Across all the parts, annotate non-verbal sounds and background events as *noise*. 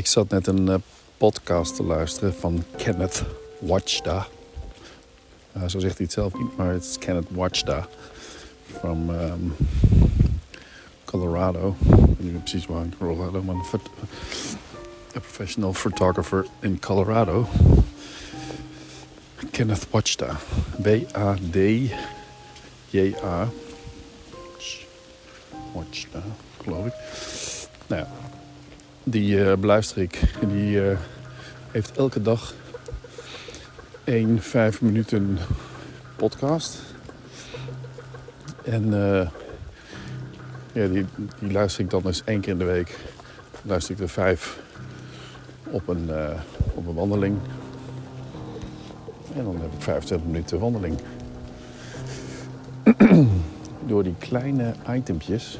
Ik zat net een uh, podcast te luisteren van Kenneth Watchda. Zo zegt hij het zelf niet, maar het is Kenneth Watchda. From um, Colorado. Ik weet niet precies waar in Colorado, maar een, een professional photographer in Colorado. Kenneth Watchda. B-A-D-J-A. Watchda, geloof ik. Nou ja, die uh, beluister ik. Die uh, heeft elke dag één vijf minuten podcast. En uh, ja, die, die luister ik dan eens één keer in de week. Luister ik er vijf op een, op een wandeling. En dan heb ik 25 minuten wandeling. *clears throat* Door die kleine itempjes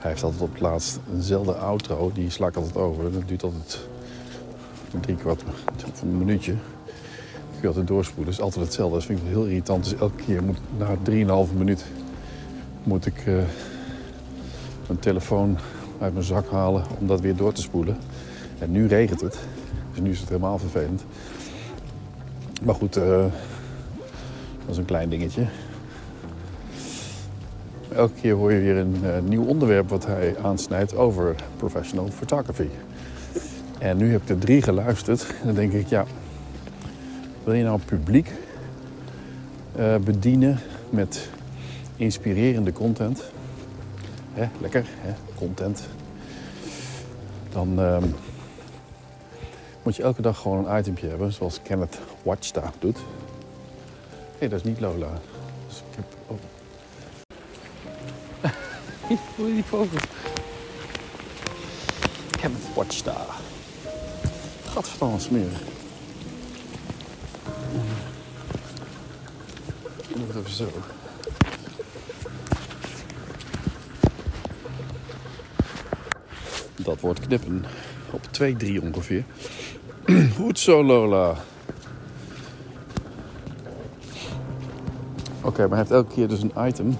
hij heeft altijd op het laatst eenzelfde outro. Die sla ik altijd over. Dat duurt altijd drie kwart of een minuutje. Kun je altijd doorspoelen. Dat is altijd hetzelfde. Dat vind ik heel irritant. Dus elke keer moet na 3,5 minuut moet ik uh, mijn telefoon uit mijn zak halen om dat weer door te spoelen. En nu regent het. Dus nu is het helemaal vervelend. Maar goed, uh, dat is een klein dingetje. Elke keer hoor je weer een uh, nieuw onderwerp wat hij aansnijdt over professional photography. En nu heb ik er drie geluisterd. En dan denk ik, ja, wil je nou publiek uh, bedienen met inspirerende content? Hè, lekker, hè, content. Dan uh, moet je elke dag gewoon een itempje hebben, zoals Kenneth Watchda doet. Hé, hey, dat is niet Lola. Dus ik heb, oh. Hoe je die vogel? Kenneth Watchda. Gadverdamme smerig. Ik doe het even zo. Dat wordt knippen. Op 2-3 ongeveer. *clears throat* Goed zo, Lola. Oké, maar hij heeft elke keer dus een item.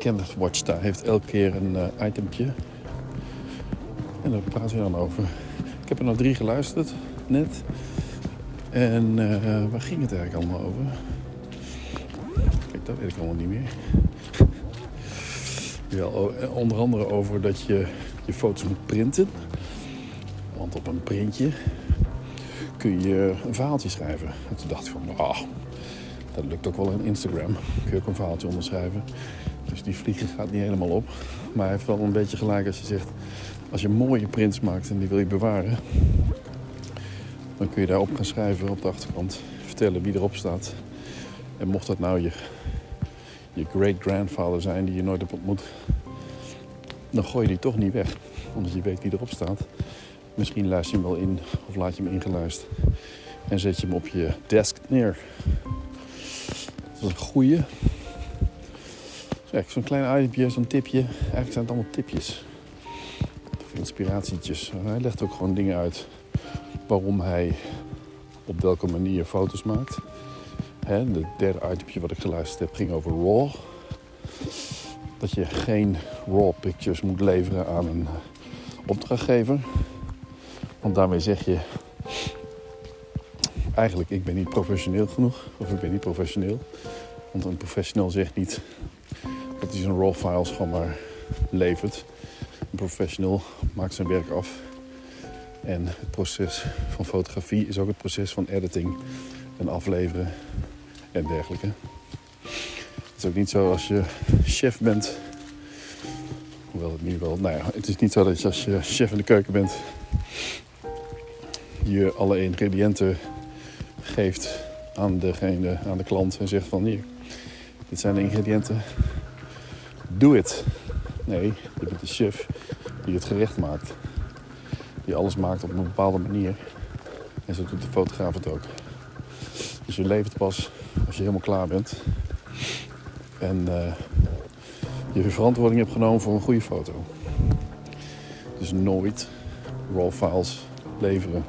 Kenneth Watchda heeft elke keer een uh. En daar praten we dan over. Ik heb er nog drie geluisterd, net. En uh, waar ging het eigenlijk allemaal over? Kijk, dat weet ik allemaal niet meer. Ja, onder andere over dat je je foto's moet printen. Want op een printje kun je een verhaaltje schrijven. En toen dacht ik van, ah, dat lukt ook wel in Instagram. Kun je ook een verhaaltje onderschrijven. Dus die vliegen gaat niet helemaal op. Maar hij heeft wel een beetje gelijk als je zegt... als je mooie prints maakt en die wil je bewaren... dan kun je daarop gaan schrijven op de achterkant. Vertellen wie erop staat. En mocht dat nou je, je great-grandfather zijn die je nooit hebt ontmoet... dan gooi je die toch niet weg. Omdat je weet wie erop staat. Misschien luister je hem wel in of laat je hem ingeluisterd. En zet je hem op je desk neer. Dat is een goeie. Kijk, zo'n klein itempje, zo'n tipje. Eigenlijk zijn het allemaal tipjes. Of inspiratietjes. Hij legt ook gewoon dingen uit waarom hij op welke manier foto's maakt. Hè, de derde itempje wat ik geluisterd heb ging over RAW. Dat je geen RAW pictures moet leveren aan een opdrachtgever. Want daarmee zeg je eigenlijk ik ben niet professioneel genoeg. Of ik ben niet professioneel. Want een professional zegt niet dat hij zijn raw files gewoon maar levert. Een professional maakt zijn werk af. En het proces van fotografie is ook het proces van editing en afleveren en dergelijke. Het is ook niet zo als je chef bent. Hoewel het nu wel. Nou ja, het is niet zo dat je als je chef in de keuken bent. je alle ingrediënten geeft aan degene, aan de klant en zegt van hier, dit zijn de ingrediënten, doe het. Nee, je bent de chef die het gerecht maakt. Die alles maakt op een bepaalde manier. En zo doet de fotograaf het ook. Dus je levert pas als je helemaal klaar bent. En uh, je verantwoording hebt genomen voor een goede foto. Dus nooit raw files leveren.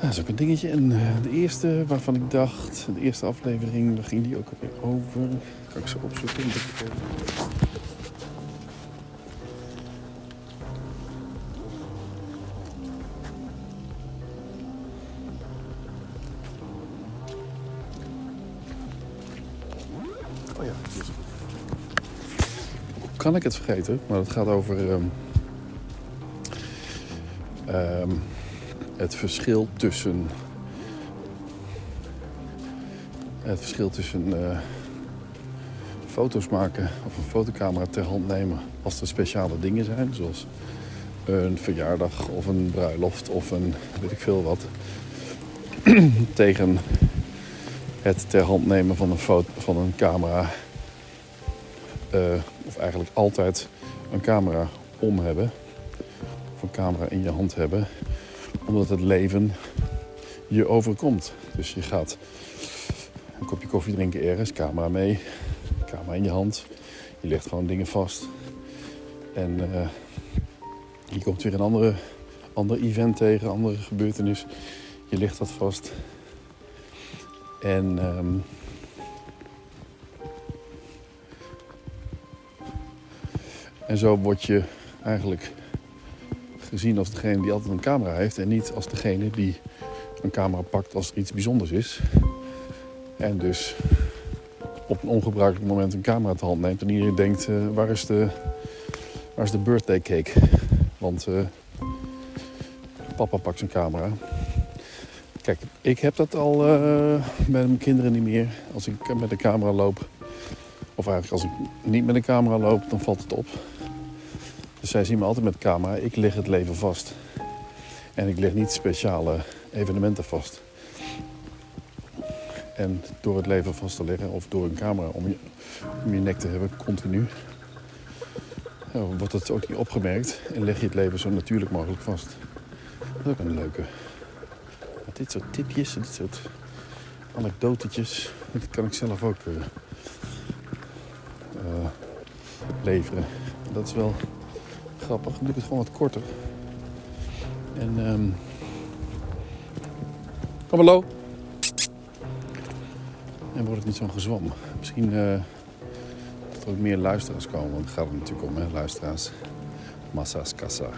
Dat is ook een dingetje. En eh, de eerste waarvan ik dacht, de eerste aflevering, daar ging die ook alweer over. Kan ik zo opzoeken? Oh ja. Kan ik het vergeten? Maar het gaat over ehm, het verschil tussen het verschil tussen eh, foto's maken of een fotocamera ter hand nemen als er speciale dingen zijn, zoals een verjaardag of een bruiloft of een weet ik veel wat, *clears throat* tegen het ter hand nemen van een, foto, van een camera. eh, of eigenlijk altijd een camera om hebben. Of een camera in je hand hebben. Omdat het leven je overkomt. Dus je gaat een kopje koffie drinken ergens, camera mee. Camera in je hand. Je legt gewoon dingen vast. En eh, je komt weer een andere, ander event tegen, andere gebeurtenis. Je legt dat vast. En ehm, en zo word je eigenlijk gezien als degene die altijd een camera heeft en niet als degene die een camera pakt als er iets bijzonders is. En dus op een ongebruikelijk moment een camera te hand neemt en iedereen denkt, eh, waar, is de, waar is de birthday cake? Want eh, papa pakt zijn camera. Kijk, ik heb dat al eh, met mijn kinderen niet meer. Als ik met de camera loop, of eigenlijk als ik niet met de camera loop, dan valt het op. Dus zij zien me altijd met camera. Ik leg het leven vast. En ik leg niet speciale evenementen vast. En door het leven vast te leggen of door een camera om je, om je nek te hebben, continu, wordt het ook niet opgemerkt en leg je het leven zo natuurlijk mogelijk vast. Dat is ook een leuke. Dit soort tipjes, dit soort anekdotetjes, dat kan ik zelf ook eh, eh, leveren. Dat is wel grappig. Dan doe ik het gewoon wat korter. En ehm Kom hallo. En wordt het niet zo'n gezwam. Misschien eh, dat er meer luisteraars komen. Want het gaat er natuurlijk om, hè, luisteraars. Massa's kassa.